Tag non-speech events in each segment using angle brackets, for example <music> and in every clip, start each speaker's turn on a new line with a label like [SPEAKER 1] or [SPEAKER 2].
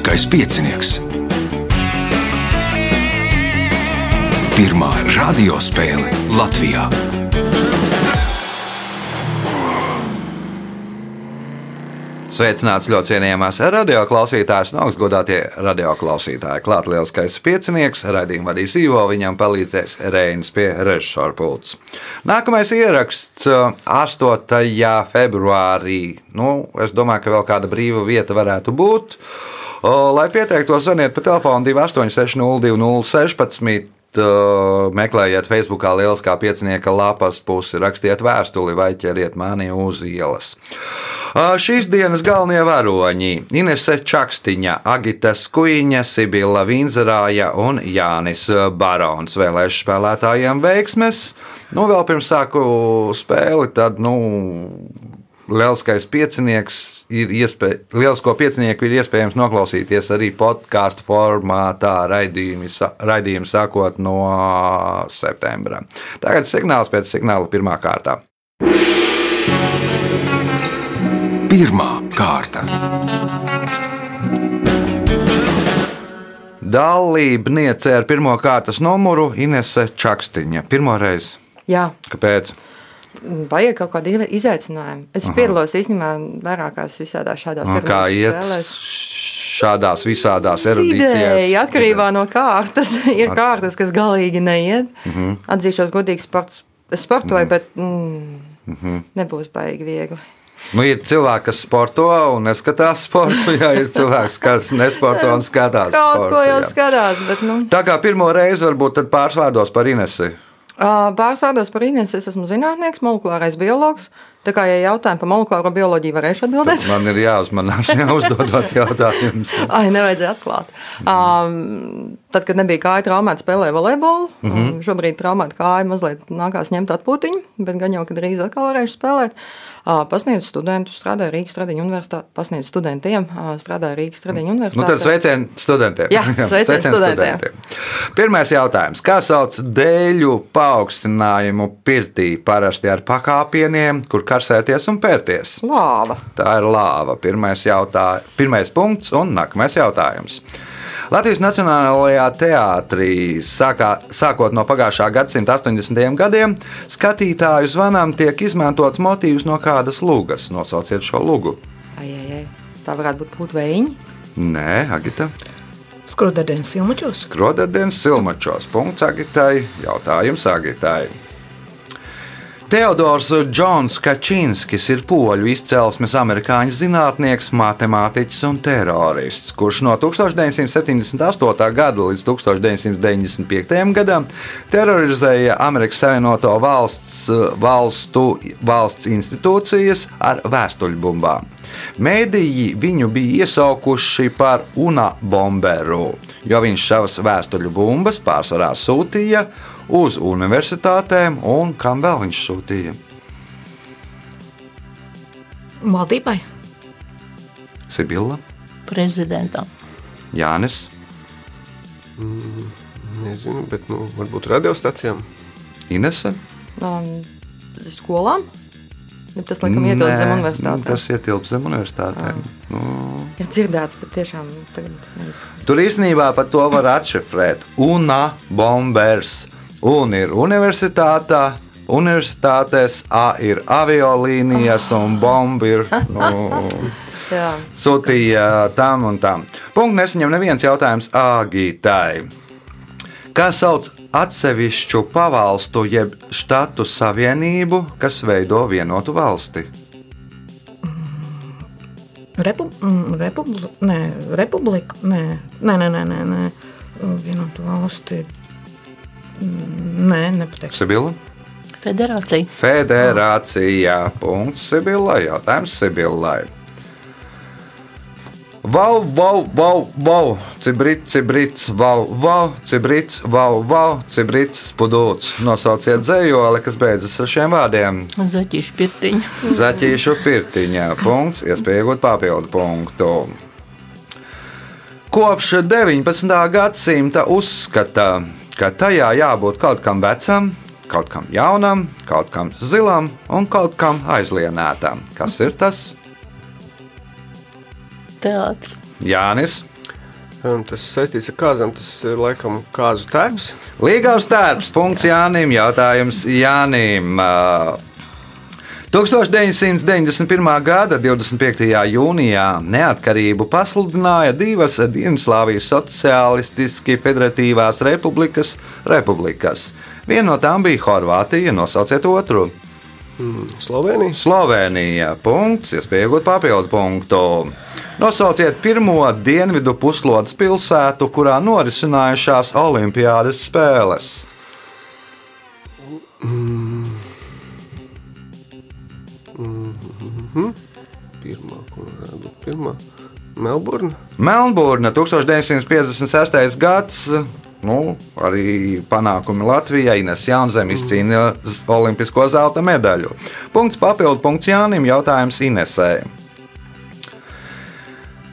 [SPEAKER 1] Lieliskais piecinieks. Pirmā radiospēle Latvijā.
[SPEAKER 2] Sveicināts ļoti cienījamās radioklausītājas un augstgadātie radioklausītāji. Klāt lielskais piecinieks, raidījumu vadīs Ivo, viņam palīdzēs Reinis pie režisora pults. Nākamais ieraksts 8. februārī. Nu, es domāju, ka vēl kāda brīva vieta varētu būt. Lai pieteiktos, zvaniet pa telefonu 28602016 meklējiet Facebook, lieliskā piecinieka lapas pusi, rakstiet vēstuli vai ķeriet mani uz ielas. Šīs dienas galvenie varoņi - Inese Čakstiņa, Agita Skuiņa, Sibila Vinzerāja un Jānis Barons. Vēlēšu spēlētājiem veiksmes. Nu, vēl pirms sāku spēli, tad, nu, Lieliskais piecinieks ir iespējams, lielisko piecinieku ir iespējams noklausīties arī podkāstu formātā, raidījumu sākot no septembra. Tagad signāls pēc signāla pirmā kārta.
[SPEAKER 1] Pirmā kārta.
[SPEAKER 2] Dalībniece ar pirmā kārtas numuru Inese Čakstiņa. Pirmo reizi.
[SPEAKER 3] Jā.
[SPEAKER 2] Kāpēc?
[SPEAKER 3] Vajag kaut kādu izaicinājumu. Es Aha. piedalos īstenībā vairākās visādās šādās
[SPEAKER 2] no, kā iet spēlēs. šādās visādās erudīcijās.
[SPEAKER 3] Atkarībā no kārtas. <laughs> Ir kārtas, kas galīgi neiet.
[SPEAKER 2] Mhm.
[SPEAKER 3] -huh. Atzīšos godīgi, sports, es sportoju, uh -huh. bet mm, uh -huh. nebūs baigi viegli.
[SPEAKER 2] Nu, ir cilvēki, kas sporto un neskatās sportu, <laughs> ja ir cilvēks, kas nesporto un skatās.
[SPEAKER 3] Kaut
[SPEAKER 2] sportu,
[SPEAKER 3] ko jau
[SPEAKER 2] jā.
[SPEAKER 3] skatās, bet nu.
[SPEAKER 2] Tā kā pirmo reizi varbūt pāris vārdos par Inesi.
[SPEAKER 3] Pārsvārdos par Inês, es esmu zinātnieks, molekulārais biologs. Tā kā, ja jautājumi par molekulāro bioloģiju, varēšu atbildēt.
[SPEAKER 2] Man ir jāuzmanās, <laughs> jāuzdodot jautājumus.
[SPEAKER 3] Ai, nevajadzēja atklāt. Um, tad, kad nebija kāja traumēta, spēlēja volejbolu. Mm -hmm. šobrīd traumēta kāja mazliet nākās ņemt atpūtiņu, bet gan jau, kad drīz atkal varēšu spēlēt. Pasniedzu studentus, strādāju Rīgas Stradiņu universitātē, pasniedzu studentiem, strādāju Rīgas Stradiņu universitātē.
[SPEAKER 2] Nu, tad sveicien studentiem.
[SPEAKER 3] Jā, <laughs> sveicien studentiem.
[SPEAKER 2] Pirmais jautājums. Kā sauc dēļu paaugstinājumu pirtī parasti ar pakāpieniem, kur karsēties un pērties?
[SPEAKER 3] Lāva.
[SPEAKER 2] Tā ir lāva. Pirmais, jautā, pirmais punkts un nākamais jautājums. Latvijas Nacionālajā teātrī sākā, sākot no pagājušā gadsimta 80. gadiem skatītāju zvanām tiek izmantots motīvs no kādas lugas. Nosauciet šo lugu.
[SPEAKER 3] Ai, ai, ai. Tā varētu būt pūtveņi.
[SPEAKER 2] Nē, Agita.
[SPEAKER 4] Skrodardienas silmačos.
[SPEAKER 2] Skrodardienas silmačos. Punkts Agitai. Jautājums Agitai. Teodors Džons Kačinskis ir poļu izcelsmes amerikāņu zinātnieks, matemātiķis un terorists, kurš no 1978. gada līdz 1995. gadam terorizēja Amerikas Savienoto valsts, valstu, valsts institūcijas ar vēstuļbumbām. Mēdīji viņu bija iesaukuši par unabomberu, jo viņš savas vēstuļu bumbas pārsvarā sūtīja uz universitātēm, un kam vēl viņš sūtīja?
[SPEAKER 4] Valdībai.
[SPEAKER 2] Sibila,
[SPEAKER 5] prezidentam.
[SPEAKER 2] Jānis,
[SPEAKER 6] Nezinu, bet nu, varbūt radiostacijām.
[SPEAKER 2] Inese.
[SPEAKER 3] Um, skolām. Ja tas, laikam, ietilpst zem universitātēm.
[SPEAKER 2] Tas ietilpst zem universitātēm. Nu,
[SPEAKER 3] Ir dzirdēts, bet tiešām tagad nevis.
[SPEAKER 2] tur īstenībā par to var atšifrēt. Una bombers. Un ir universitātā. Universitātēs A ir aviolīnijas un bomba ir. <laughs> Nu,
[SPEAKER 3] Jā.
[SPEAKER 2] sūtīja tam un tam. Punkts nesaņem neviens jautājums Āgītai. Kā sauc atsevišķu pavalstu jeb štatu savienību, kas veido vienotu valsti?
[SPEAKER 4] Repu, mm, republi, nē, republika. Nē, nē, nē, nē, nē, nē. vienotu valsti. Nē, nepateikšu.
[SPEAKER 2] Sibila?
[SPEAKER 5] Federācija.
[SPEAKER 2] Federācijā. Punkts Sibilai. Jautājums Sibilai. Vau, vau, vau, vau, cibrits, cibrits, vau, vau, cibrits, vau, vau, cibrits, spudūts. Nosauciet dzējoli, kas beidzas ar šiem vārdiem.
[SPEAKER 5] Zaķīša pirtiņa.
[SPEAKER 2] Zaķīšu pirtiņā. Punkts, iespēja iegūt papildu punktu. Kopš 19. gadsimta uzskata, ka tajā jābūt kaut kam vecam, kaut kam jaunam, kaut kam zilam un kaut kam aizlienētam. Kas ir tas?
[SPEAKER 5] Teātris.
[SPEAKER 2] Jānis,
[SPEAKER 6] tas saistīts ar kāzām, tas ir laikam kāzu tērps.
[SPEAKER 2] Līgavs tērps. Punkts Jānim. Jautājums Jānim. Ā, 1991. gada 25. jūnijā neatkarību pasludināja divas Dienvidslāvijas sociālistiski federatīvās republikas. republikas. Viena no tām bija Horvātija, nosauciet otru.
[SPEAKER 6] Slovenija.
[SPEAKER 2] Slovenija. Punkts, iespēja iegūt papildu punktu. Nosauciet pirmo dienvidu puslodes pilsētu, kurā norisinājušās Olimpiādas spēles.
[SPEAKER 6] Pirmā, ko būt pirmā. Melburna.
[SPEAKER 2] Melnburna 1956. gads. Nu, arī panākumi Latvijai. Ines Jaunzēm izcīnīja olimpisko zelta medaļu. Punkts papildu punkts Jānim. Jautājums Inesē.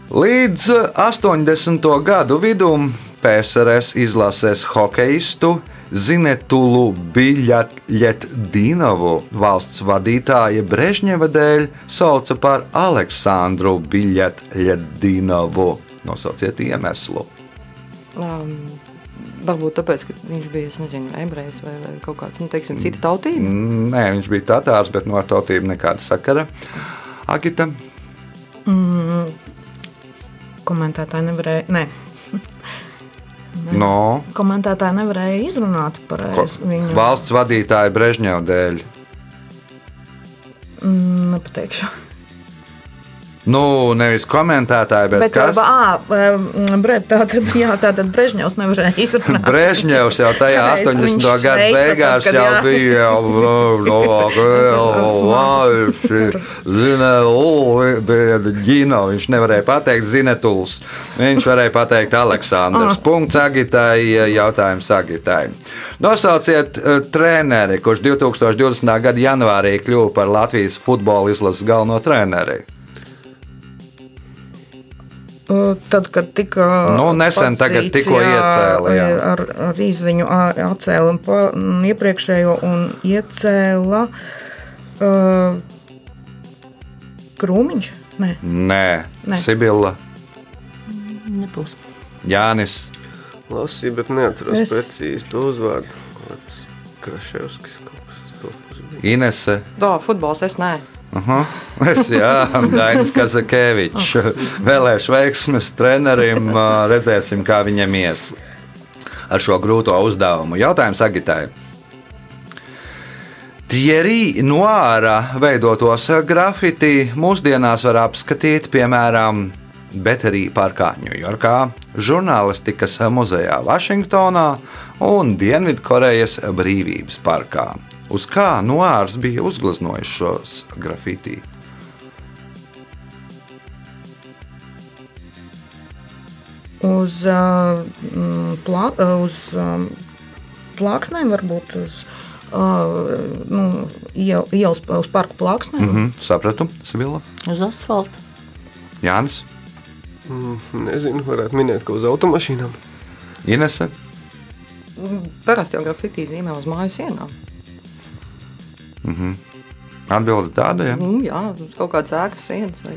[SPEAKER 2] Līdz 80. gadu vidum PSRS izlases hokeistu Zinetulu Biļetdinovu valsts vadītāja Brežņeva dēļ sauca par Aleksandru Biļetdinovu. Nosauciet iemeslu.
[SPEAKER 3] Um, varbūt tāpēc, ka viņš bija, es nezinu, ebrejs vai, vai kaut kāds, nu, teiksim, cita tautība.
[SPEAKER 2] Mm, Nē, viņš bija tatārs, bet no ar tautību nekāda sakara. Agita.
[SPEAKER 4] Komentētāji nevarēja. Ne. <laughs>
[SPEAKER 2] No,
[SPEAKER 4] Komentētāji nevarēja izrunāt pareizi viņu.
[SPEAKER 2] valsts vadītāja Brežņeva dēļ.
[SPEAKER 4] Mm, Nepateikšu.
[SPEAKER 2] Nu, nevis komentētāji, bet, bet kas?
[SPEAKER 4] ah, bre, tā tad, jā, tā tad Brežņevs nevarēja izrunāt. <laughs>
[SPEAKER 2] Brežņevs jau tajā
[SPEAKER 4] Reiz
[SPEAKER 2] 80.
[SPEAKER 4] viņš
[SPEAKER 2] gada beigās jau bija jau lāči, zina, bija ģino, viņš nevarēja pateikt zinetuls, viņš varēja pateikt Aleksandrs. Punkts Agitai, jautājums Agitai. Nosauciet treneri, kurš 2020. gada janvārī kļuva par Latvijas futbola izlases galveno treneri.
[SPEAKER 4] Uh, Tad, kad tika.
[SPEAKER 2] Nu, nesen tagad tikko iecēla, jā.
[SPEAKER 4] Ar, ar izziņu ā- atcēla un pa, iepriekšējo un iecēla uh, Krūmiņš. Nē,
[SPEAKER 2] Nē,
[SPEAKER 4] Nē.
[SPEAKER 2] Sibila,
[SPEAKER 5] Nebūs.
[SPEAKER 2] Jānis.
[SPEAKER 6] Lasīju, bet neatceros
[SPEAKER 4] Es-
[SPEAKER 6] precīzi to uzvārdu. Kāds Kraševskis kaut kas to pusi bija.
[SPEAKER 2] Inese.
[SPEAKER 3] Tā, futbols es nē.
[SPEAKER 2] Aha. Es, jā, Dainis Kazakēvičs. Vēlēšu veiksmes trenerim. Redzēsim, kā viņam ies ar šo grūto uzdevumu. Jautājums Agitai. Thierry Noāra veidotos grafiti mūsdienās var apskatīt, piemēram, Betterī parkā Ņujorkā, žurnālistikas muzejā Vašingtonā un Dienvidkorejas brīvības parkā. Uz kā Noārs bija uzgleznojis šos grafiti?
[SPEAKER 4] uz, uh, plā, uh, uz um, plāksnēm, varbūt uz uh, nu, iel- ielas, uz parku plāksnēm. Mm -hmm.
[SPEAKER 2] Mhm, sapratu, Svila.
[SPEAKER 5] Uz asfalta.
[SPEAKER 2] Jānis,
[SPEAKER 6] Mm, Nezinu, varētu minēt, ka uz automašīnām.
[SPEAKER 2] Inese.
[SPEAKER 3] Parasti jau grafitī zīmē uz māju sienām.
[SPEAKER 2] Atbilde tāda, ja?
[SPEAKER 3] Nu, jā, uz kaut kādas ēkas sienas. Vai...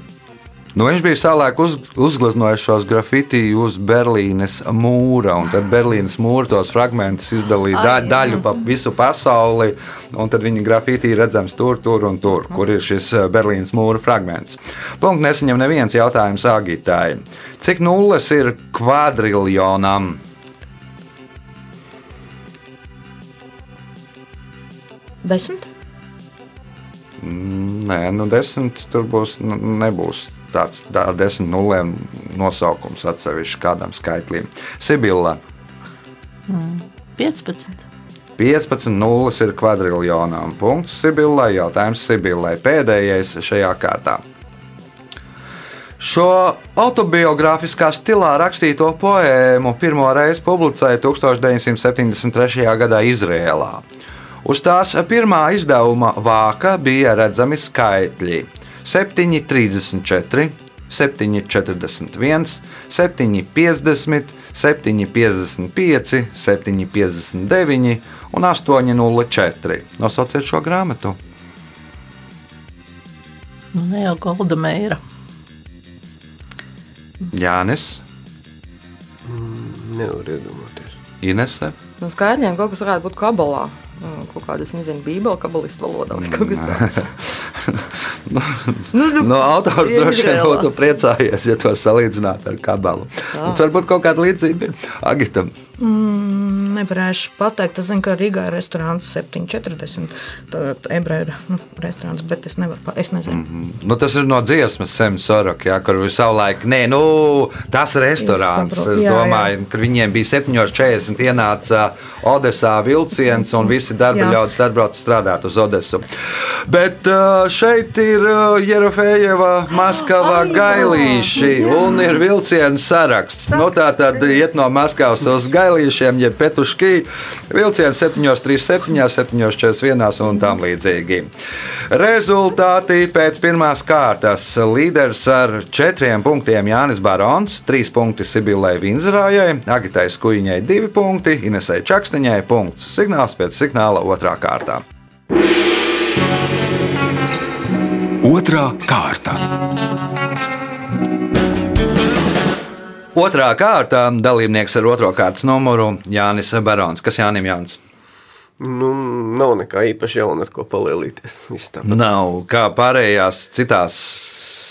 [SPEAKER 2] Nu, viņš bija savulaik uz, uzgleznojis šos grafiti uz Berlīnes mūra, un tad Berlīnes mūra tos fragmentus izdalīja da, daļu pa visu pasauli, un tad viņa grafiti ir redzams tur, tur un tur, kur ir šis eh, Berlīnes mūra fragments. Punkts nesaņem neviens jautājums Agitai. Cik nulles ir kvadriljonam?
[SPEAKER 4] Desmit?
[SPEAKER 2] Nē, nu desmit tur būs, nu, nebūs tāds tā ar desmit nulēm nosaukums atsevišķi kādam skaitlim. Sibila.
[SPEAKER 5] 15.
[SPEAKER 2] 15 nulles ir kvadriljonām. Punkts Sibillai. Jautājums Sibillai. Pēdējais šajā kārtā. Šo autobiogrāfiskā stilā rakstīto poēmu pirmo reizi publicēja 1973. gadā Izrēlā. Uz tās pirmā izdevuma vāka bija redzami skaitļi 734, 741, 750, 755, 759 un 804. Nosauciet šo grāmatu.
[SPEAKER 5] Nu, ne jau Golda Meira.
[SPEAKER 2] Jānis.
[SPEAKER 6] Nevar iedomāties.
[SPEAKER 2] Inese.
[SPEAKER 3] No skaidriem kaut kas varētu būt kabalā. Nu, Kaut kāda, es nezinu, bībeli, kabalistu valodā vai kaut kas tāds. <laughs> nu, nu,
[SPEAKER 2] No autors droši vien būtu priecājies, ja to salīdzinātu ar kabalu. Varbūt kaut kāda līdzība ir. Agitam.
[SPEAKER 4] Mm, Nevarēšu pateikt, es zinu, ka Rīgā ir restorāns 740. Tā ebreju nu, restorāns, bet es nevaru, pa- es nezinu. Mm.
[SPEAKER 2] Nu, tas ir no dziesmas, Semsorok, ja, kur bija savulaik. Nē, nu, tas restorāns.
[SPEAKER 4] saprotu.
[SPEAKER 2] Es
[SPEAKER 4] Jā,
[SPEAKER 2] domāju, ka viņiem bija 7,40 ienāca Odesā vilciens, un visi darba
[SPEAKER 4] Jā.
[SPEAKER 2] ļaudis atbrauca strādāt uz Odesu. Bet uh, šeit ir uh, Jerofejeva, Maskava, Gailīši, un ir vilcienu saraksts. Nu, tā tad iet no Maskavas uz Gailīšiem, jeb Petuškī, vilciens 737, 741 un tam līdzīgi. Rezultāti pēc pirmās kārtas. Līderis ar četriem punktiem Jānis Barons, trīs punkti Sibilai Vinzrājai, Agitai Skuiņai divi punkti, Inesai Čakstiņai punkts. Signāls pēc signāla otrā kārtā.
[SPEAKER 1] Otra kārta.
[SPEAKER 2] Otrā kārtā dalībnieks ar otro kārtas numuru Jānis Barons. Kas Jānim Jānis?
[SPEAKER 6] Nu, nav nekā īpaši jauna, ar ko palielīties.
[SPEAKER 2] Nav kā pārējās citās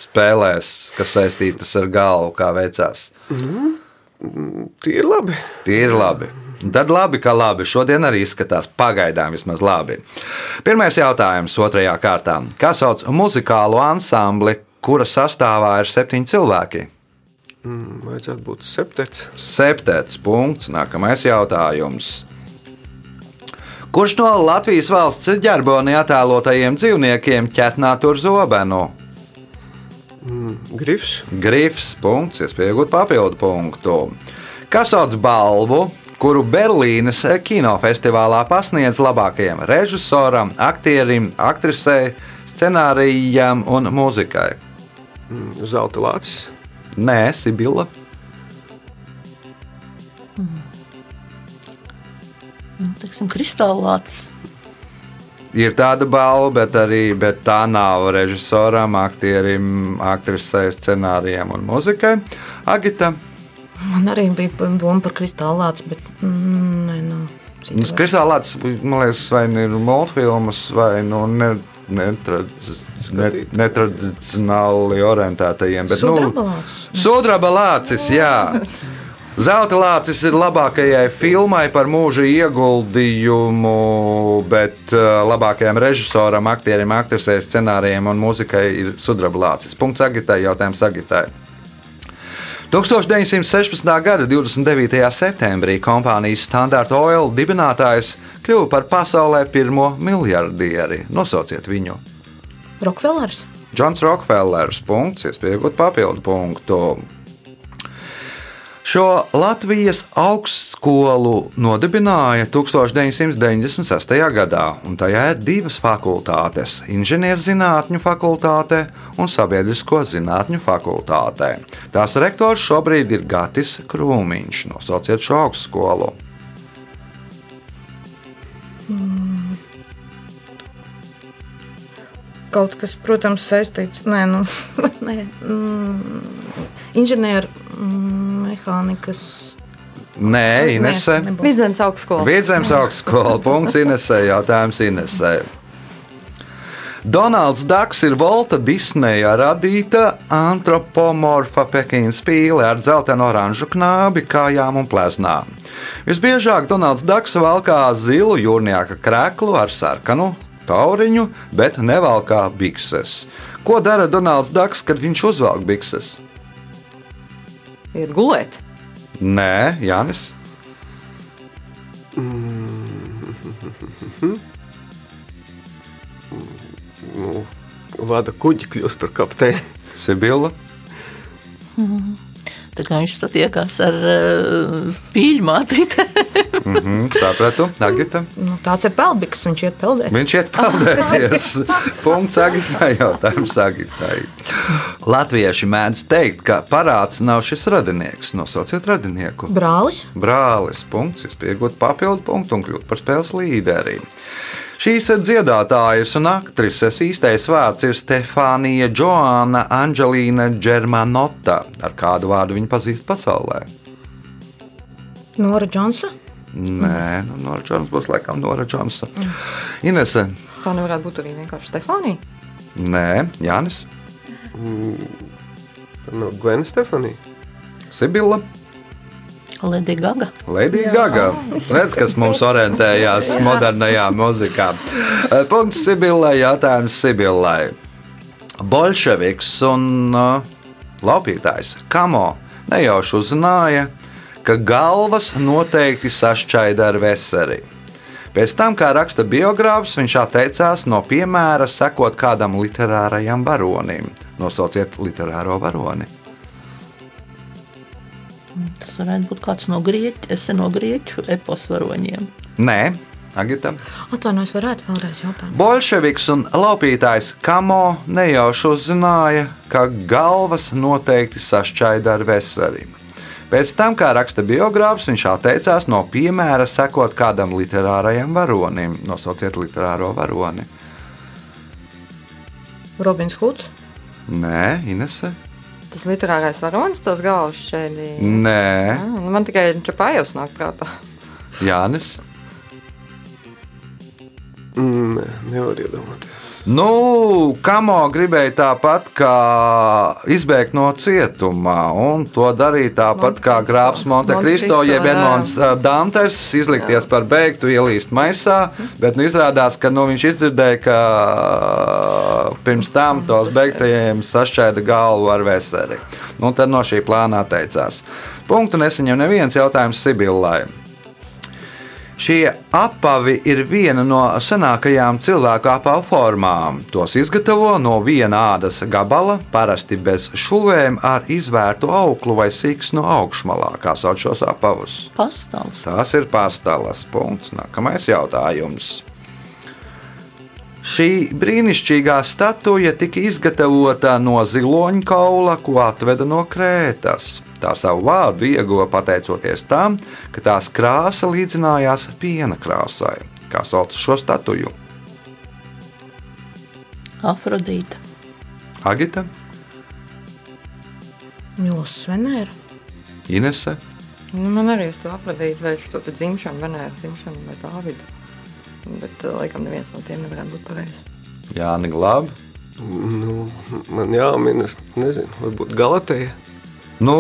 [SPEAKER 2] spēlēs, kas saistītas ar galvu, kā veicās.
[SPEAKER 6] Tie ir labi.
[SPEAKER 2] Tie ir labi. Tad labi, ka labi. Šodien arī izskatās pagaidām vismaz labi. Pirmais jautājums otrajā kārtā. Kā sauc muzikālu ansambli, kura sastāvā ir septiņi cilvēki?
[SPEAKER 6] Mm, Vajadzētu būt septets.
[SPEAKER 2] Septēts punkts. Nākamais jautājums. Kurš no Latvijas valsts ģerbonī attēlotajiem dzīvniekiem ķetnā tur zobenu?
[SPEAKER 6] Grifs.
[SPEAKER 2] Grifs, punkts, iespēja iegūt papildu punktu. Kas sauc balvu, kuru Berlīnes kinofestivālā pasniedz labākajam režisoram, aktierim, aktrisei, scenārijam un mūzikai?
[SPEAKER 6] Mm, Zelta lācis.
[SPEAKER 2] Nē, Sibila.
[SPEAKER 5] Nu, teiksim, kristālāts.
[SPEAKER 2] Ir tāda balva, bet, arī, bet tā nav režisoram, aktierim, aktrisei, scenārijam un mūzikai. Agita.
[SPEAKER 4] Man arī bija doma par kristālāts, bet mm, nē, citu vairs.
[SPEAKER 2] Kristālāts, man liekas, vai nu ir multfilmas, vai nu ne, netradic- ne, netradicionāli orientētajiem. Bet, nu,
[SPEAKER 4] Sudrabalāts?
[SPEAKER 2] Sudraba lācis, jā. Zelta lācis ir labākajai filmai par mūža ieguldījumu, bet uh, labākajam režisoram, aktierim, aktrisei, scenārijiem un mūzikai ir sudraba lācis. Punkts agitai, jautājums agitai. 1916. gada 29. septembrī kompānijas Standard Oil dibinātājs kļuva par pasaulē pirmo miljardieri. Nosauciet viņu!
[SPEAKER 4] Rokfellers.
[SPEAKER 2] Džons Rokfellers. Punkts, iespējot papildu punktu. Šo Latvijas augstskolu nodibināja 1996. gadā, un tajā ir divas fakultātes - inženierzinātņu fakultāte un sabiedrisko zinātņu fakultāte. Tās rektors šobrīd ir Gatis Krūmiņš. Nosauciet šo augstskolu.
[SPEAKER 4] Kaut kas, protams, saistīts. Nē, nu, <laughs> mm, inženieru mm, mehānikas.
[SPEAKER 2] Nē, Inese.
[SPEAKER 4] nebūs.
[SPEAKER 3] Vidzemes augstskola.
[SPEAKER 2] Vidzemes augstskola. <laughs> Punkts Inesē. Jautājums Inesē. Donalds Daks ir Volta Disneja radīta antropomorfa Pekinas pīle ar dzeltenu oranžu knābi, kājām un pleznām. Visbiežāk Donalds Daks valkā zilu jūrnieka kreklu ar sarkanu tauriņu, bet nevalkā bikses. Ko dara Donalds Daks, kad viņš uzvelk bikses?
[SPEAKER 3] Iet gulēt.
[SPEAKER 2] Nē, Jānis.
[SPEAKER 6] Nu, vada kuģi kļūst par kapteini.
[SPEAKER 2] Sibila.
[SPEAKER 5] Tā kā viņš satiekās ar uh, pīļu mātīti. <laughs>
[SPEAKER 2] Mm, sapratu, Agita.
[SPEAKER 4] Nu, tās ir peldiks, viņš iet peldēt.
[SPEAKER 2] Viņš iet peldēties. <laughs> Punkts Agitai jautājums Agitai. Latvieši mēdz teikt, ka parāds nav šis radinieks. Nosauciet radinieku.
[SPEAKER 4] Brālis.
[SPEAKER 2] Brālis. Punkts. Jūs pieaugat papildu punktu un kļūt par spēles līderi. Šīs dziedātājas un aktrises īstais vārds ir Stefānija Joana Anģelīna Germanota. Ar kādu vārdu viņa pazīst pasaulē?
[SPEAKER 4] Nora Džonsa.
[SPEAKER 2] Nē, nu, Nora Džons būs laikam Nora Džonsa. Inese.
[SPEAKER 3] Tā nevarētu būt arī vienkārši Stefānija.
[SPEAKER 2] Nē, Jānis.
[SPEAKER 6] No Glena Stefanija.
[SPEAKER 2] Sibila.
[SPEAKER 5] Lady Gaga.
[SPEAKER 2] Lady Gaga. Redz, kas mums orientējās modernajā mūzikā. Eh, Punkts Sibilai, jautājums Sibilai. Bolševiks un uh, laupītājs Kamo nejauši uzzināja, ka galvas noteikti sašķaida ar veseli. Pēc tam, kā raksta biogrāfs, viņš atteicās no piemēra sekot kādam literārajam varonim. Nosauciet literāro varoni.
[SPEAKER 5] Tas varētu būt kāds no grieķu, es no grieķu epos varoņiem.
[SPEAKER 2] Nē, Agita.
[SPEAKER 4] Atvainojos, varētu vēlreiz jautāt.
[SPEAKER 2] Bolševiks un laupītājs Kamo nejauši uzzināja, ka galvas noteikti sašķaida ar veseli. Pēc tam, kā raksta biogrāfs, viņš atteicās no piemēra sekot kādam literārajam varonim. Nosauciet literāro varoni.
[SPEAKER 4] Robins Huds.
[SPEAKER 2] Nē, Inese.
[SPEAKER 3] Tas literārais varonis, tas galvas šeit.
[SPEAKER 2] Nē,
[SPEAKER 3] Man tikai Čapājovs nāk prātā.
[SPEAKER 2] Jānis.
[SPEAKER 6] Mm, Nē, nevar iedomāties.
[SPEAKER 2] Nu, Kamo gribēja tāpat kā izbēgt no cietuma, un to darīja tāpat kā grāfs Montekristo,
[SPEAKER 3] Monte
[SPEAKER 2] jeb
[SPEAKER 3] jā.
[SPEAKER 2] Edmunds ā, Dantes, izlikties par beigtu, ielīst maisā, bet nu, izrādās, ka nu, viņš izdzirdēja, ka pirms tam tos beigtajiem sašķēda galvu ar veseli. Nu, tad no šī plāna atteicās. Punktu nesaņem neviens jautājums Sibillai. Šie apavi ir viena no senākajām cilvēku apavu formām. Tos izgatavo no viena ādas gabala, parasti bez šuvēm, ar izvērtu auklu vai sīksnu augšmalā, kā sauc šos apavus.
[SPEAKER 5] Pastāvs.
[SPEAKER 2] Tās ir pastalas. Punkts. Nākamais jautājums. Šī brīnišķīgā statuja tika izgatavota no ziloņa kaula, ko atveda no Krētas. Tā savu vārdu ieguva pateicoties tam, ka tās krāsa līdzinājās piena krāsai. Kā sauc šo statuju?
[SPEAKER 5] Afrodīta.
[SPEAKER 2] Agita,
[SPEAKER 4] Mills Venēra.
[SPEAKER 2] Inese,
[SPEAKER 3] Nu, man arī uz to apradīt, vai šo te dzimšanu, Venēra dzimšanu vai Dāvidu. Bet, uh, laikam, neviens no tiem nevarētu būt pareizs.
[SPEAKER 2] Jāni Glāba.
[SPEAKER 6] Nu, man jāmin, es nezinu, varbūt Galateja.
[SPEAKER 2] Nu,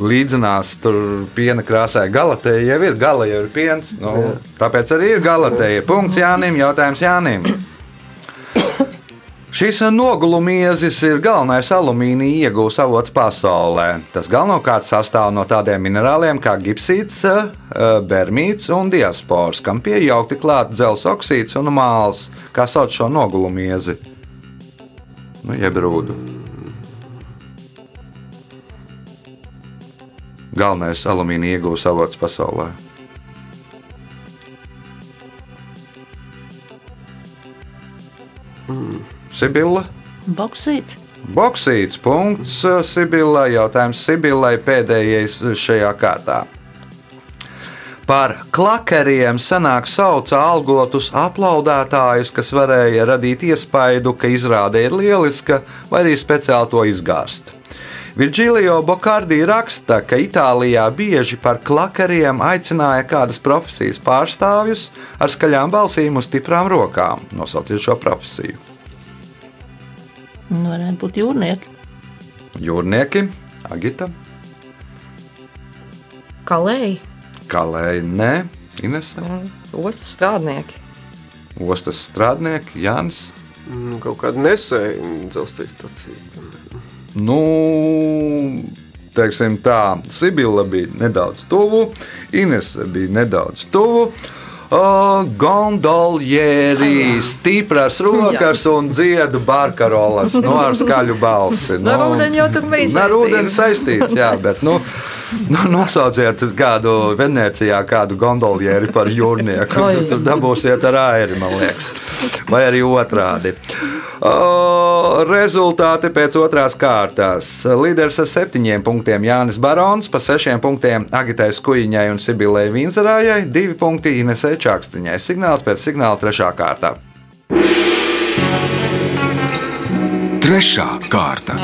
[SPEAKER 2] līdzinās tur piena krāsai. Galatēja jau ir, gala jau ir piens. Nu, tāpēc arī ir galatēja. Punkts Jānim, jautājums Jānim. Šis nogulumiezis ir galvenais alumīnija iegūs avots pasaulē. Tas galvenokārt sastāv no tādiem minerāliem kā gipsīts, eh, bermīts un diaspors, kam pieaugti klāt dzelzs oksīds un māls. Kā sauc šo nogulumiezi? Nu, jeb rūdu. Galvenais alumīnija iegūs avots pasaulē. Sibila.
[SPEAKER 5] Boksīts.
[SPEAKER 2] Boksīts punkts Sibilai. Jautājums Sibilai pēdējais šajā kārtā. Par klakeriem senāk sauca algotus aplaudētājus, kas varēja radīt iespaidu, ka izrāde ir lieliska, vai arī speciāli to izgāzt. Virģīlio Bokārdī raksta, ka Itālijā bieži par klakeriem aicināja kādas profesijas pārstāvjus ar skaļām balsīm un stiprām rokām. Nosauciet šo profesiju.
[SPEAKER 5] Nu, Varētu būt jūrnieki.
[SPEAKER 2] Jūrnieki, Agita,
[SPEAKER 4] Kalēji.
[SPEAKER 2] Kalēji, Nē, Inese,
[SPEAKER 3] Ostas strādnieki.
[SPEAKER 2] Ostas strādnieki, Jānis.
[SPEAKER 6] Nu, kaut kāda nesēja dzelzceļa stācija.
[SPEAKER 2] Nu, teiksim tā, Sibila bija nedaudz tuvu, Inese bija nedaudz tuvu. Uh, Gondolieri, stipras rokas un dziedu barkarolas nu, ar skaļu balsi.
[SPEAKER 3] Nu, ar ūdeni jau tur bija
[SPEAKER 2] Ar
[SPEAKER 3] saistīts.
[SPEAKER 2] ūdeni saistīts, jā, bet nu, nu, nosauciet kādu Venecijā, kādu gondolieri par jūrnieku. Tur dabūsiet ar airi, man liekas. Vai arī otrādi. O, rezultāti pēc otrās kārtas. Līderis ar septiņiem punktiem Jānis Barons, pa sešiem punktiem Agitai Skuiņai un Sibilai Vinzarājai, divi punkti Inesē Čakstiņai. Signāls pēc signāla trešā kārta.
[SPEAKER 1] Trešā kārta.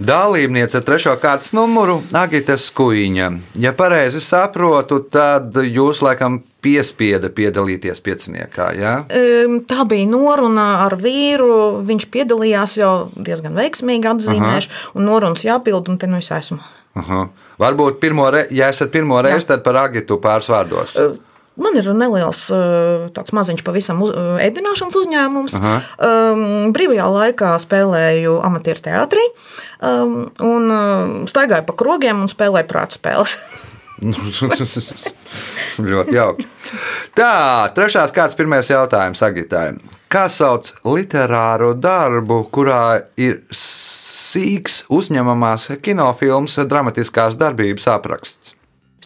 [SPEAKER 2] Dalībniece ar trešo kārtas numuru - Agita Skuiņa. Ja pareizi saprotu, tad jūs laikam piespieda piedalīties pieciniekā. Ja?
[SPEAKER 4] Em, Tā bija noruna ar vīru. Viņš piedalījās jau diezgan veiksmīgi, atzīmēšu, un norunas jāpild, un te nu es esmu.
[SPEAKER 2] Aha. Varbūt pirmo reizi, ja esat pirmo reizi, tad par Agitu pāris vārdos.
[SPEAKER 4] Man ir neliels, eh, tāds maziņš, pavisam uz- ēdināšanas uzņēmums.
[SPEAKER 2] Aha.
[SPEAKER 4] Um, brīvajā laikā spēlēju amatieru teātrī um, un staigāju pa krogiem un spēlēju prātu spēles. <laughs> <laughs>
[SPEAKER 2] Ļoti jauki. Tā, trešās kārtas pirmais jautājums Agitai. Kā sauc literāru darbu, kurā ir sīks uzņemamās kinofilmas dramatiskās darbības apraksts?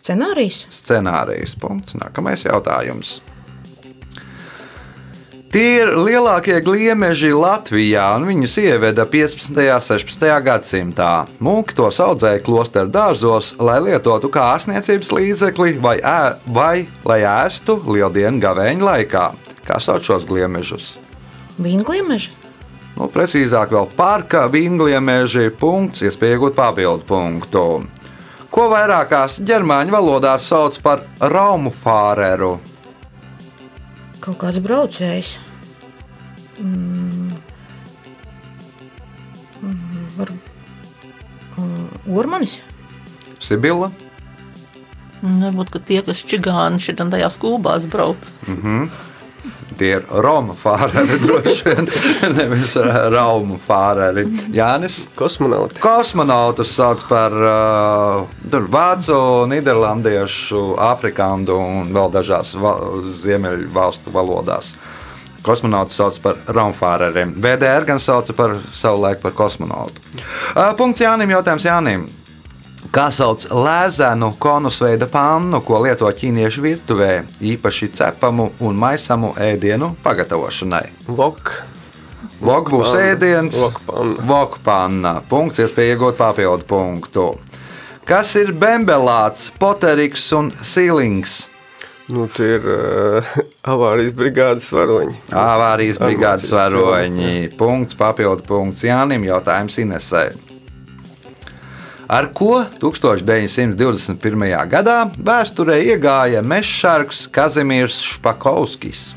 [SPEAKER 4] Scenārijs.
[SPEAKER 2] Scenārijs. Punkts. Nākamais jautājums. Tie ir lielākie gliemeži Latvijā, un viņus ieveda 15. un 16. gadsimtā. Mūki tos audzēja klosteru dārzos, lai lietotu kā ārstniecības līdzekli vai, ē, vai lai ēstu lieldienu gavēņa laikā. Kā sauc šos gliemežus?
[SPEAKER 4] Vīngliemeži.
[SPEAKER 2] Nu, precīzāk, vēl parka vīngliemeži punkts, iespēja iegūt papildu punktu. Ko vairākās ģermāņu valodās sauc par raumu fāreru?
[SPEAKER 4] Kaut kāds braucējs. Ormanis.
[SPEAKER 2] Sibila?
[SPEAKER 5] Varbūt ka tie, kas čigāni šitā tajās kūbās brauc.
[SPEAKER 2] Tie ir Roma fāreri, <laughs> droši vien. Nevis Raumu fāreri. Jānis.
[SPEAKER 6] Kosmonauti.
[SPEAKER 2] Kosmonautus sauc par uh, vācu, nīderlandiešu, afrikāņu un vēl dažās va ziemeļu valstu valodās. Kosmonauts sauc par raumfāreriem. VDR gan sauca par savu laiku par kosmonautu. Punkts Jānim. Jautājums Jānim. Kā sauc lēzenu konusveida pannu, ko lieto ķīniešu virtuvē, īpaši cepamu un maisamu ēdienu pagatavošanai?
[SPEAKER 6] Vok.
[SPEAKER 2] Vok būs ēdiens,
[SPEAKER 6] Vokpanna.
[SPEAKER 2] Punkts, iespēja iegūt papildu punktu. Kas ir bembelāts, poteriks un sīlings?
[SPEAKER 6] Nu, tie ir uh, <laughs> avārijas brigādes varoņi.
[SPEAKER 2] Avārijas brigādes varoņi. Punkts, papildu punkts Jānim. Jautājums Inesē. Ar ko 1921. gadā vēsturē iegāja mežsargs Kazimierz Špakovskis?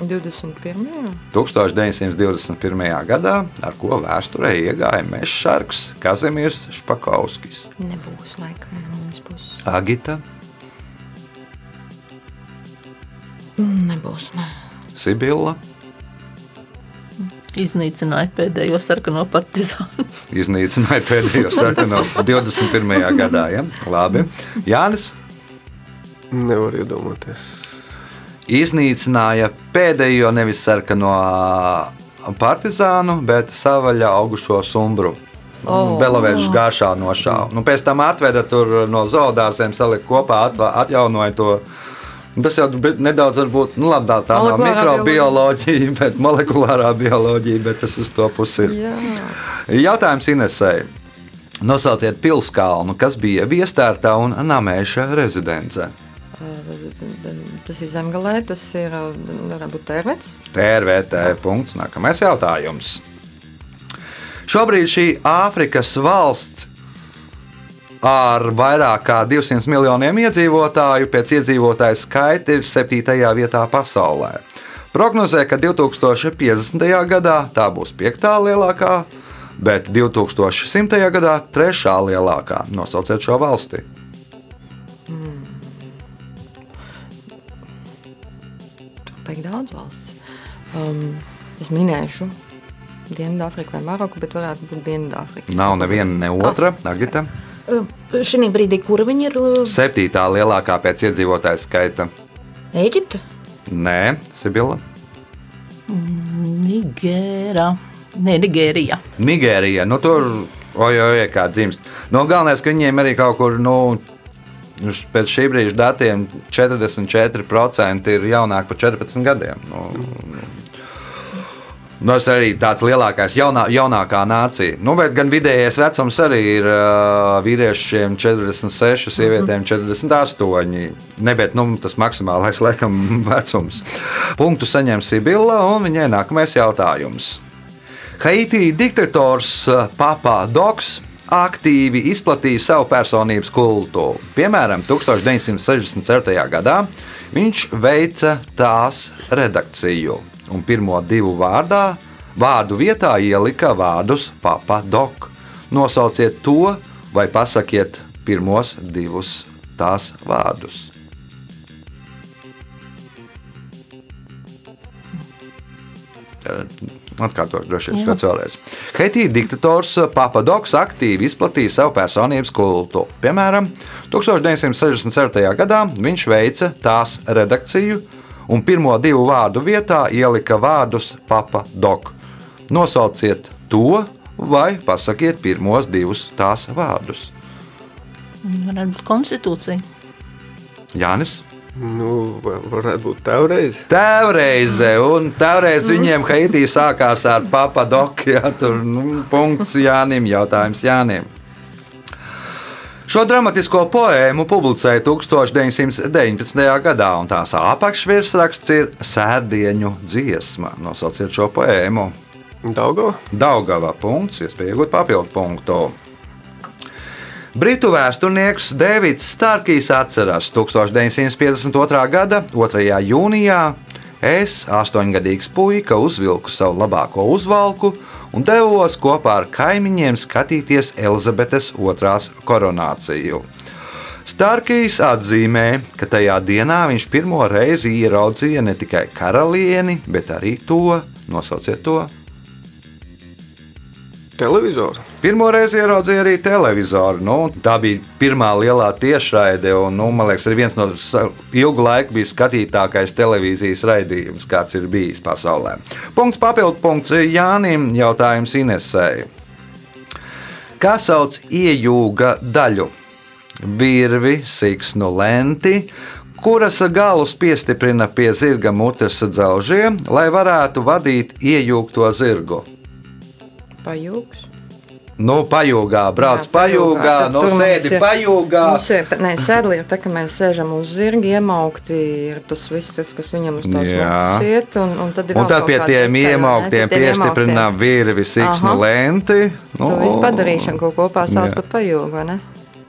[SPEAKER 3] 21.
[SPEAKER 2] 1921. gadā, ar ko vēsturē iegāja mežsargs Kazimierz Špakovskis.
[SPEAKER 3] Nebūs laikam no manas puses.
[SPEAKER 2] Agita,
[SPEAKER 4] Nebūs. Ne.
[SPEAKER 2] Sibila,
[SPEAKER 5] Iznīcināja pēdējo sarkano partizānu. <laughs>
[SPEAKER 2] iznīcināja pēdējo sarkano <laughs> 21. gadā. Ja? Labi. Jānis
[SPEAKER 6] Nevar iedomāties.
[SPEAKER 2] Iznīcināja pēdējo nevis sarkano partizānu, bet savaļā augušo sumbru. Oh. Belavēžas gāšā nošāva. Nu, pēc tam atveda tur no zoodārziem, salika kopā, atva- atjaunoja to. Tas jau nedaudz varbūt, nu labi, tā, nav
[SPEAKER 3] Molekulārā
[SPEAKER 2] mikrobioloģija, <laughs> bet molekulārā bioloģija, bet tas uz to pusi ir.
[SPEAKER 3] Jā,
[SPEAKER 2] Jautājums Inesai. Nosauciet pilskalnu, kas bija Viestārtā un Namēša rezidence.
[SPEAKER 3] Tas ir zemgalē, tas ir varētu būt tērvets.
[SPEAKER 2] TRVT punkts. Nākamais jautājums. Šobrīd šī Āfrikas valsts ar vairāk kā 200 miljoniem iedzīvotāju pēc iedzīvotāju skaita ir 7. vietā pasaulē. Prognozē, ka 2050. gadā tā būs 5. lielākā, bet 2100. gadā 3. lielākā. Nosauciet šo valsti.
[SPEAKER 3] Ir daudz valsts. Um, es minēšu Dienvidāfriku vai Maroku, bet varētu būt Dienvidāfrika.
[SPEAKER 2] Nav neviena ne otra. Agita.
[SPEAKER 4] Šī brīdī, kur viņi ir? uh,
[SPEAKER 2] Septītā lielākā pēc iedzīvotāju skaita.
[SPEAKER 4] Eģipte.
[SPEAKER 2] Nē, Sibila.
[SPEAKER 5] Nigērā. Nē, Nigērija.
[SPEAKER 2] Nigērija, nu tur ojoj, kā dzimst. No galvenais, ka viņiem arī kaut kur, nu, pēc šī brīža datiem 44% ir jaunāki par 14 gadiem. Nu, Nu, tas arī tāds lielākais, jaunā, jaunākā nācija. Nu, bet gan vidējais vecums arī ir uh, vīriešiem 46, sievietēm 48. Ne, bet nu, tas maksimālais <laughs> laikam vecums. Punktu saņem Sibila un viņai nākamais jautājums. Haiti diktators Papa Doks aktīvi izplatīja savu personības kultu. Piemēram, 1967. gadā viņš veica tās redakciju un pirmo divu vārdā, vārdu vietā ielika vārdus Papa Dok. Nosauciet to vai pasakiet pirmos divus tās vārdus. Atkārtošu, droši vien, vēlreiz. Haitī diktators Papadoks aktīvi izplatīja savu personības kultu. Piemēram, 1967. gadā viņš veica tās redakciju un pirmo divu vārdu vietā ielika vārdus Papadok. Nosauciet to vai pasakiet pirmos divus tās vārdus.
[SPEAKER 5] Varētu būt konstitūcija.
[SPEAKER 2] Jānis.
[SPEAKER 6] Nu, va- varētu būt tevreiz.
[SPEAKER 2] Tēvreize, un tēvreiz viņiem Haitī sākās ar papadoku. <laughs> Ja, tur nu, punkts Jānim, jautājums Jānim. Šo dramatisko poēmu publicēja 1919. gadā, un tās apakšvirsraksts ir Sērdieņu dziesma. Nosauciet šo poēmu.
[SPEAKER 6] Daugo?
[SPEAKER 2] Daugava punkts, iespēja iegūt papildu punktu. Britu vēsturnieks Deivids Starkijs atceras 1952. gada 2. jūnijā. Es, astoņgadīgs puika, uzvilku savu labāko uzvalku un devos kopā ar kaimiņiem skatīties Elizabetes otrās koronāciju. Starkijs atzīmē, ka tajā dienā viņš pirmo reizi ieraudzīja ne tikai karalieni, bet arī to, nosauciet to,
[SPEAKER 6] Televizoru.
[SPEAKER 2] Pirmo reizi ieraudzīju arī televizoru. Nu, tā bija pirmā lielā tiešraide, un nu, man liekas, arī viens no ilgu laiku bija skatītākais televīzijas raidījums, kāds ir bijis pasaulē. Punkts papildu punkts Jānim, jautājums Inesēji. Kā sauc iejūga daļu? Virvi, siksnu lenti, kuras galus piestiprina pie zirga mutes dzelžiem, lai varētu vadīt iejūgto zirgu.
[SPEAKER 3] Pajūgs.
[SPEAKER 2] Nu, pajūgā, brauc
[SPEAKER 3] Jā,
[SPEAKER 2] pajūgā,
[SPEAKER 3] Tad
[SPEAKER 2] nu,
[SPEAKER 3] mums
[SPEAKER 2] sēdi
[SPEAKER 3] ir-
[SPEAKER 2] pajūgā.
[SPEAKER 3] Mums ir, nē, sēdli ir tā, ka mēs sēžam uz zirga, iemaukti ir tas viss, tas, kas viņam uz tās mukas iet, un, un tad
[SPEAKER 2] Un tad
[SPEAKER 3] kaut
[SPEAKER 2] pie tiem
[SPEAKER 3] ne?
[SPEAKER 2] iemauktiem
[SPEAKER 3] Pie tiem
[SPEAKER 2] piestiprinām virvi, siksnu lenti. Nu,
[SPEAKER 3] To visu padarīšanu, ko kopā sauc par pajūgu, vai ne?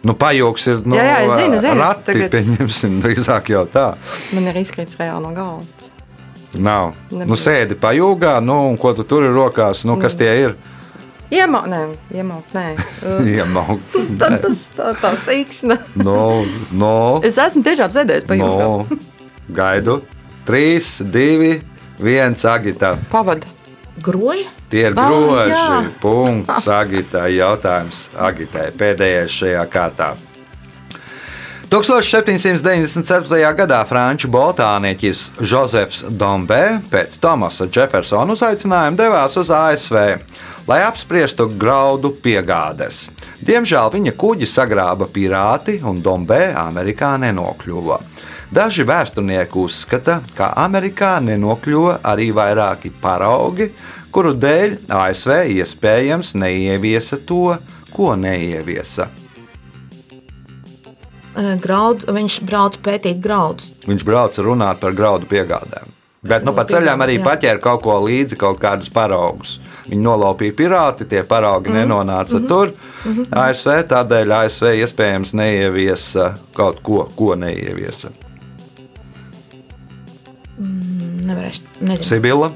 [SPEAKER 2] Nu, pajūgs ir nu,
[SPEAKER 3] Jā, jā, es zinu, zinu,
[SPEAKER 2] rati,
[SPEAKER 3] tagad-
[SPEAKER 2] pieņemsim, <laughs> drīzāk jau tā.
[SPEAKER 3] Man ir izkrits reāli no galvas.
[SPEAKER 2] Nav.
[SPEAKER 3] Nebija.
[SPEAKER 2] Nu, sēdi pajūgā, nu, un ko tu tur ir rokās, nu,
[SPEAKER 3] Mm.
[SPEAKER 2] kas tie ir? <laughs> <laughs>
[SPEAKER 3] Iemaukt, nē, iemaukt, nē.
[SPEAKER 2] Iemaukt.
[SPEAKER 3] Tad tas tā, tā siksna. <laughs>
[SPEAKER 2] No, no,
[SPEAKER 3] Es esmu tiešām sēdējis pajūgā.
[SPEAKER 2] no. Gaidu. Trīs, divi, viens agitā.
[SPEAKER 3] Pavada.
[SPEAKER 4] Groja?
[SPEAKER 2] Tie ir
[SPEAKER 3] Ah,
[SPEAKER 2] groži. Punkts agitai. Jautājums agitai. Pēdējais šajā kārtā. 1797. gadā franču botānietis Jozefs Dombē pēc Tomasa Jeffersona uzaicinājuma devās uz ASV, lai apspriestu graudu piegādes. Diemžēl viņa kuģi sagrāba pirāti un Dombē Amerikā nenokļuva. Daži vēsturnieki uzskata, ka Amerikā nenokļuva arī vairāki paraugi, kuru dēļ ASV iespējams neieviesa to, ko neieviesa.
[SPEAKER 4] Eh, Graud, viņš brauc pētīt graudus.
[SPEAKER 2] Viņš brauca runāt par graudu piegādēm. Bet nu, pa ceļam arī
[SPEAKER 4] jā.
[SPEAKER 2] paķēra kaut ko līdzi, kaut kādus paraugus. Viņi nolaupīja pirāti, tie paraugi mm. nenonāca mm -hmm. tur. Mm -hmm. ASV tādēļ ASV iespējams neieviesa kaut ko, ko neieviesa.
[SPEAKER 4] Nevarēšu, nezinu.
[SPEAKER 2] Sibila,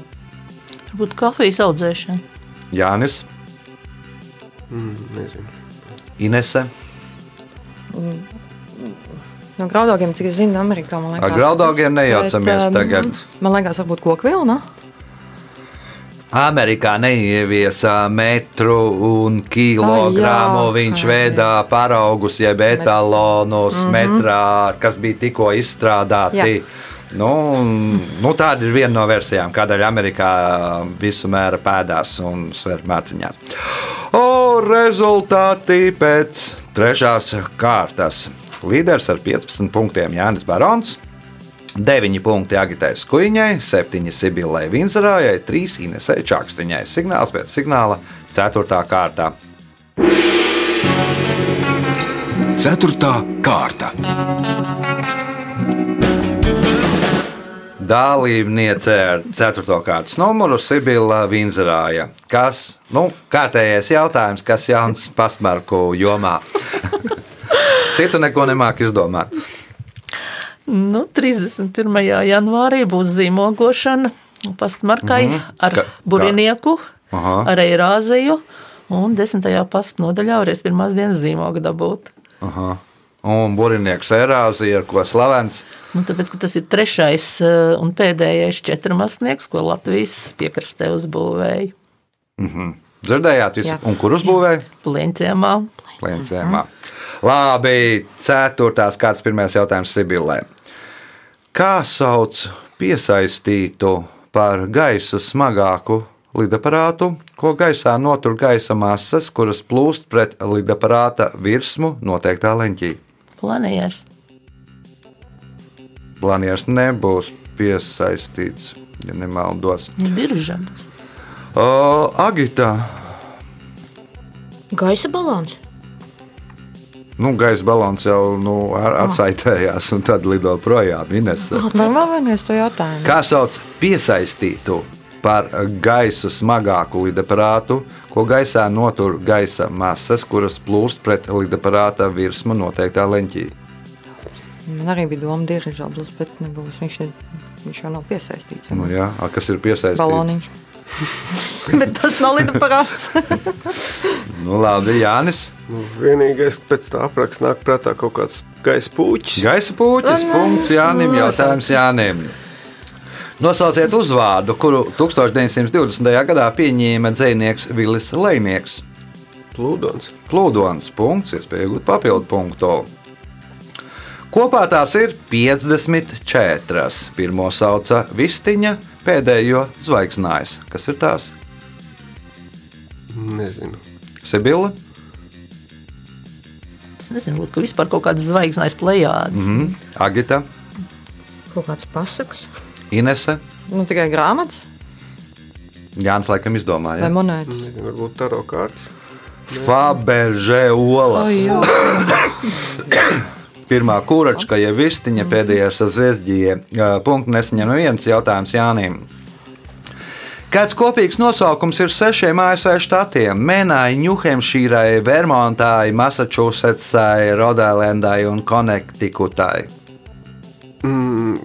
[SPEAKER 5] Varbūt kafijas audzēšana.
[SPEAKER 2] Jānis,
[SPEAKER 6] Mm, nezinu.
[SPEAKER 2] Inese.
[SPEAKER 3] No graudogiem, cik es zinu, Amerikā liekas.
[SPEAKER 2] Ar graudogiem
[SPEAKER 3] tas-
[SPEAKER 2] nejaucamies
[SPEAKER 3] bet, um,
[SPEAKER 2] tagad.
[SPEAKER 3] Man liekas, varbūt koku vilna.
[SPEAKER 2] Amerikā neieviesa metru un kilogramu.
[SPEAKER 3] Ah.
[SPEAKER 2] Viņš veidā paraugus, jeb etalonus
[SPEAKER 3] Mhm.
[SPEAKER 2] metrā, kas bija tikko izstrādāti.
[SPEAKER 3] Jā.
[SPEAKER 2] Nu, nu, tāda ir viena no versijām, kādēļ Amerikā visu mēra pēdās un sver mērciņās. O, rezultāti pēc trešās kārtas. Līderis ar 15 punktiem Jānis Barons. 9 punkti Agitai Skuiņai, 7 Sibilai Vinzerājai, 3 Inesai Čakstiņai. Signāls pēc signāla 4. kārtā.
[SPEAKER 1] Ceturtā kārta.
[SPEAKER 2] Dalībniece ar 4. kārtas numuru Sibila Vinzerāja. Kas, nu, kārtējais jautājums, kas jauns pastmarku jomā? <laughs> Citu neko nemāk izdomāt.
[SPEAKER 5] Nu, 31. janvārī būs zīmogošana pastmarkai mm -hmm. ar
[SPEAKER 2] Ka-
[SPEAKER 5] burinieku,
[SPEAKER 2] Aha.
[SPEAKER 5] ar eirāziju. Un 10. pasta nodaļā varēs pirmās dienas zīmogu dabūt.
[SPEAKER 2] Aha. Un burinieks erāzija, ar ko slavens.
[SPEAKER 5] Nu, tāpēc, ka tas ir trešais eh, un pēdējais četrmasnieks, ko Latvijas piekrastē uzbūvēja
[SPEAKER 2] Dzirdējāt, visu?
[SPEAKER 3] Jā.
[SPEAKER 2] un kur uzbūvēja?
[SPEAKER 5] Plēņciemā.
[SPEAKER 2] Plēncēmā. Labi, ceturtās kārtas pirmais jautājums Sibilē. Kā sauc piesaistītu par gaisu smagāku lidaparātu, ko gaisā notur gaisa masas, kuras plūst pret lidaparāta virsmu noteiktā leņķī?
[SPEAKER 5] Planējers.
[SPEAKER 2] Planieris nebūs piesaistīts, ja nemaldos.
[SPEAKER 5] Diržabas.
[SPEAKER 2] O, Agita,
[SPEAKER 4] Gaisa balons.
[SPEAKER 2] Nu, gaisa balons jau nu, ar- atsaitējās un tad lido projām. Inese.
[SPEAKER 3] Vai vēl vienreiz to jautājumu?
[SPEAKER 2] Kā sauc piesaistītu par gaisu smagāku lidaparātu, ko gaisā notur gaisa masas, kuras plūst pret lidaparāta virsmu noteiktā leņķī?
[SPEAKER 3] Man arī bija doma dirižablis, bet nebūs. Viņš, ne, viņš jau nav piesaistīts.
[SPEAKER 2] Nu, jā, a, kas ir piesaistīts?
[SPEAKER 3] Baloniņš. <laughs> bet tas nav lidaparāts. <laughs>
[SPEAKER 2] Nu, labi, Jānis.
[SPEAKER 6] Nu, vienīgais, kas pēc tā apraksta nāk prātā kaut kāds gaisa puķis.
[SPEAKER 2] Gaisa puķis. Punkts Jānim. Jautājums Jānim. Nosauciet uzvārdu, kuru 1920. gadā pieņēma dzinieks Vilis Lēnieks.
[SPEAKER 6] Plūdons.
[SPEAKER 2] Plūdons punkts, iespēja iegūt papildu punktu. Kopā tās ir 54. Pirmo sauca Vistiņa, pēdējo zvaigznājs. Kas ir tās?
[SPEAKER 6] Nezinu.
[SPEAKER 2] Sibila,
[SPEAKER 5] Es nezinu, ka vispār kaut kādas zvaigznes plējādes. Mm.
[SPEAKER 2] mm. Agita,
[SPEAKER 4] Kaut kāds pasakas.
[SPEAKER 2] Inese.
[SPEAKER 3] nu, tikai grāmatas
[SPEAKER 2] Jānis laikam izdomāja.
[SPEAKER 3] vai monētas.
[SPEAKER 6] Nezinu, varbūt taro kārtas.
[SPEAKER 2] Faberžē olas.
[SPEAKER 3] jā. <coughs>
[SPEAKER 2] Pirmā kuračka, ja vistiņa pēdējais ar zviesģiem. Punkts nesaņem viens jautājums Jānim. Kāds kopīgs nosaukums ir sešiem ASV štatiem - Mēnai, Ņūhempšīrai, Vermontai, Massachusettsai, Rodēlendai un Konektikutai?
[SPEAKER 6] Mm,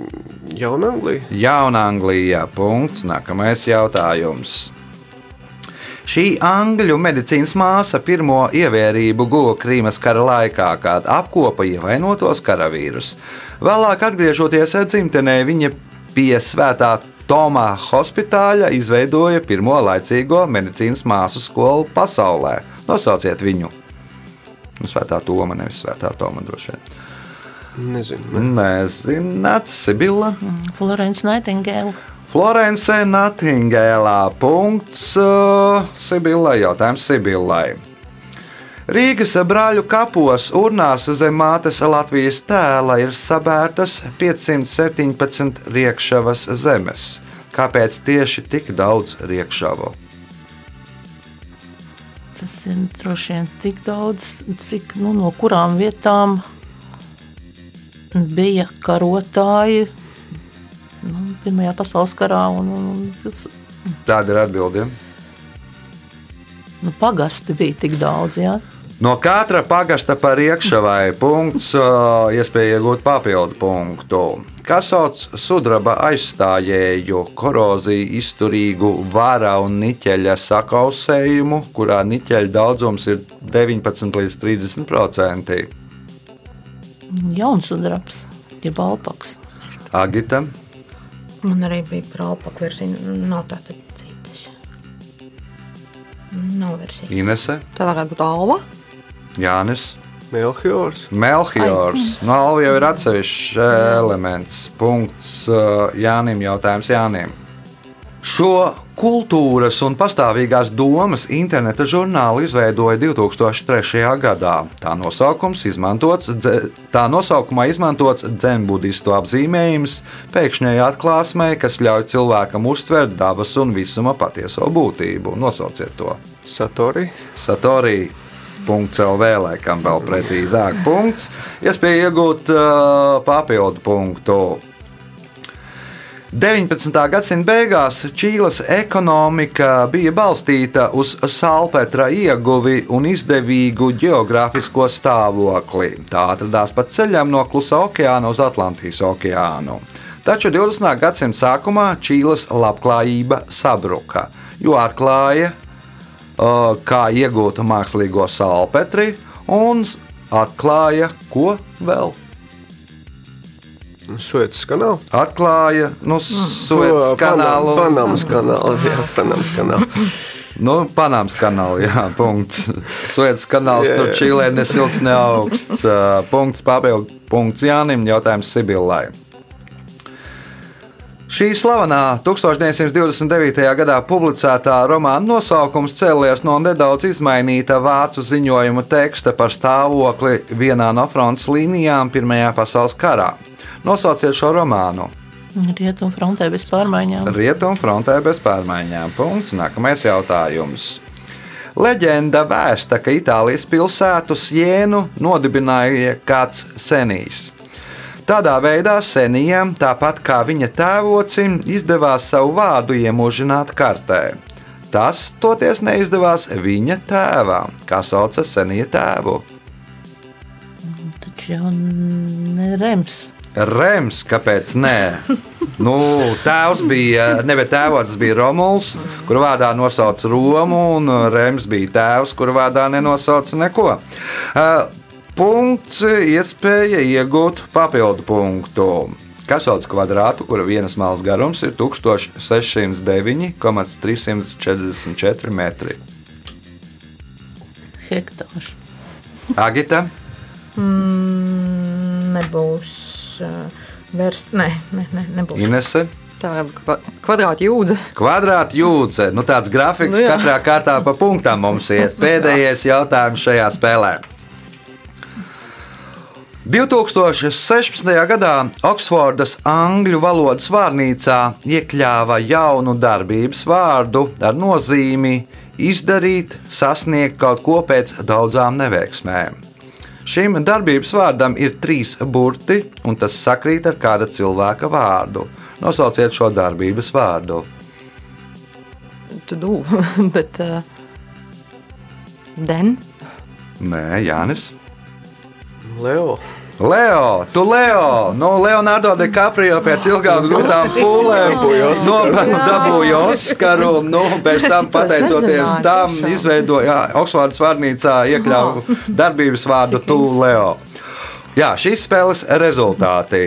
[SPEAKER 6] Jaunanglija.
[SPEAKER 2] Jaunanglijā. Punkts. Nākamais jautājums. Šī angļu medicīnas māsa pirmo ievērību guva Krīmas kara laikā, kad apkopa ievainotos karavīrus. Vēlāk, atgriežoties dzimtenē, viņa pie Svētā Tomā hospitāļa izveidoja pirmo laicīgo medicīnas māsu skolu pasaulē. Nosauciet viņu! Nu, Svētā Toma, nevis Svētā Toma droši vien.
[SPEAKER 6] Nezinu. Ne.
[SPEAKER 2] Nezināt, Sibila.
[SPEAKER 5] Florence Nightingale.
[SPEAKER 2] Florence Natingēlā. Punkts uh, Sibilai. Jautājums Sibilai. Rīgas brāļu kapos urnās zem mātes Latvijas tēla ir sabērtas 517 riekšavas zemes. Kāpēc tieši tik daudz riekšavu?
[SPEAKER 5] Tas ir droši vien tik daudz, cik nu, no kurām vietām bija karotāji Pirmajā pasaules karā. Un, un,
[SPEAKER 2] Tāda ir atbildība.
[SPEAKER 5] nu, pagasti bija tik daudz. Jā.
[SPEAKER 2] No katra pagasta par iekšavai punkts, iespēja iegūt papildu punktu. Kas sauc sudraba aizstājēju, koroziju izturīgu vara un niķeļa sakausējumu, kurā niķeļa daudzums ir 19 līdz 30 procenti?
[SPEAKER 5] Jaunsudrabs, jeb alpaks.
[SPEAKER 2] Agita,
[SPEAKER 4] Man arī bija prālpaku versija. Nav tāda citas. Nav versija.
[SPEAKER 2] Inese,
[SPEAKER 3] Tā varētu būt alva.
[SPEAKER 2] Jānis.
[SPEAKER 6] Melchiors.
[SPEAKER 2] Melchiors. No Alva jau ir atsevišķs elements. Punkts uh, Jānim. Jautājums Jānim. Šo kultūras un pastāvīgās domas interneta žurnālu izveidoja 2003. gadā. Tā, izmantots, tā nosaukumā izmantots dzenbudistu apzīmējums pēkšņai atklāsmei, kas ļauj cilvēkam uztvert dabas un visuma patieso būtību. Nosauciet to!
[SPEAKER 6] Satori.
[SPEAKER 2] Satorī. .CLV, laikam, vēl precīzāk. Punkts. Iespēja iegūt uh, papildu punktu. 19. gadsimta beigās Čīles ekonomika bija balstīta uz salpetra ieguvi un izdevīgu geogrāfisko stāvokli. Tā atradās pa ceļam no Klusā okeāna uz Atlantijas okeānu. Taču 20. gadsimta sākumā Čīles labklājība sabruka, jo atklāja, uh, kā iegūt mākslīgo salpetri un atklāja, ko vēl
[SPEAKER 6] Suecas kanāla.
[SPEAKER 2] atklāja nu, Suecas kanālu.
[SPEAKER 6] Panamas kanāla. <laughs> Jā, Panamas kanāla.
[SPEAKER 2] Nu, Panāmas kanāla, jā, punkts. Suecas kanāls
[SPEAKER 6] Jā,
[SPEAKER 2] tur
[SPEAKER 6] jā.
[SPEAKER 2] Čīlē ne silts, ne augsts. <laughs> Uh, Punkts papildu punkts Jānim, jautājums Sibillai. Šī slavenā 1929. gadā publicētā romāna nosaukums cēlies no nedaudz izmainīta vācu ziņojuma teksta par stāvokli vienā no frontes līnijām Pirmajā pasaules karā. Nosauciet šo romānu.
[SPEAKER 5] Rietumu frontē bez pārmaiņām.
[SPEAKER 2] Rietumu frontē bez pārmaiņām. Punkts. Nākamais jautājums. Leģenda vēsta, ka Itālijas pilsētu Sienu nodibināja kāds senijs. Tādā veidā senijam, tāpat kā viņa tēvocim, izdevās savu vārdu iemūžināt kartē. Tas toties neizdevās viņa tēvam, kā sauca senija tēvu.
[SPEAKER 5] Taču jau ne rems.
[SPEAKER 2] Rems, kāpēc nē? Nu, tēvs bija, nevis tēvots bija Romuls, kur vārdā nosauca Romu, un Rems bija tēvs, kur vārdā nenosauca neko. Uh, Punkts, iespēja iegūt papildu punktu. Kas sauc kvadrātu, kura vienas malas garums ir 1609,344 metri?
[SPEAKER 5] Hektārs.
[SPEAKER 2] Agita,
[SPEAKER 4] Mm, nebūs vērsts. Nē, ne, ne, nebūs.
[SPEAKER 2] Inese.
[SPEAKER 3] Tā ir kva- kvadrāta jūdze.
[SPEAKER 2] Kvadrāta jūdze. Nu, tāds grafiks
[SPEAKER 3] Nu jā.
[SPEAKER 2] katrā kārtā pa punktām mums ir. <laughs> Pēdējais jautājums šajā spēlē. 2016. gadā Oksfordas angļu valodas vārnīcā iekļāva jaunu darbības vārdu ar nozīmi izdarīt, sasniegt kaut ko pēc daudzām neveiksmēm. Šim darbības vārdam ir trīs burti, un tas sakrīt ar kāda cilvēka vārdu. Nosauciet šo darbības vārdu.
[SPEAKER 3] Tu <laughs> du, bet. Uh, Den.
[SPEAKER 2] Nē, Jānis.
[SPEAKER 6] Leo.
[SPEAKER 2] Leo, tu Leo, no Leonardo DiCaprio pēc ilgām grūtām pūlēm dabūja Oskaru. Nu, pēc tam, pateicoties tam, izveidoja Oksfordas vārnīcā iekļāvu darbības vārdu tu Leo. Jā, šīs spēles rezultāti.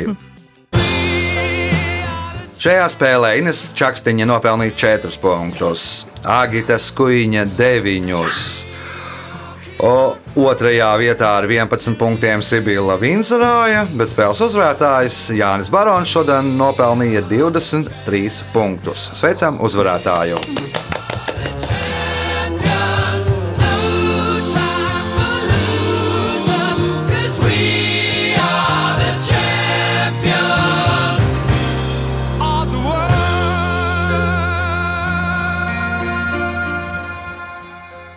[SPEAKER 2] Šajā spēlē Ines Čakstiņa nopelnīja 4 punktus, Agita Skuiņa 9. O, otrajā vietā ar 11 punktiem Sibila Vinzerāja, bet spēles uzvarētājs Jānis Barons šodien nopelnīja 23 punktus. Sveicam uzvarētāju!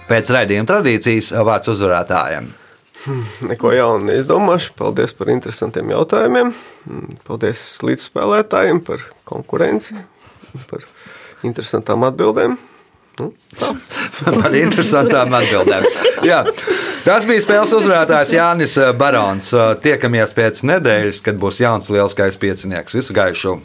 [SPEAKER 2] Pēc raidījuma tradīcijas vārds uzvarētājiem.
[SPEAKER 6] Neko jaunu neizdomāšu. Paldies par interesantiem jautājumiem. Mm, Paldies līdzspēlētājiem par konkurenci, par interesantām atbildēm. Nu, <laughs>
[SPEAKER 2] par interesantām atbildēm. Jā. Tas bija spēles uzvarētājs Jānis Barons. Tiekamies pēc nedēļas, kad būs jauns lielskais piecinieks. Visu gaišu!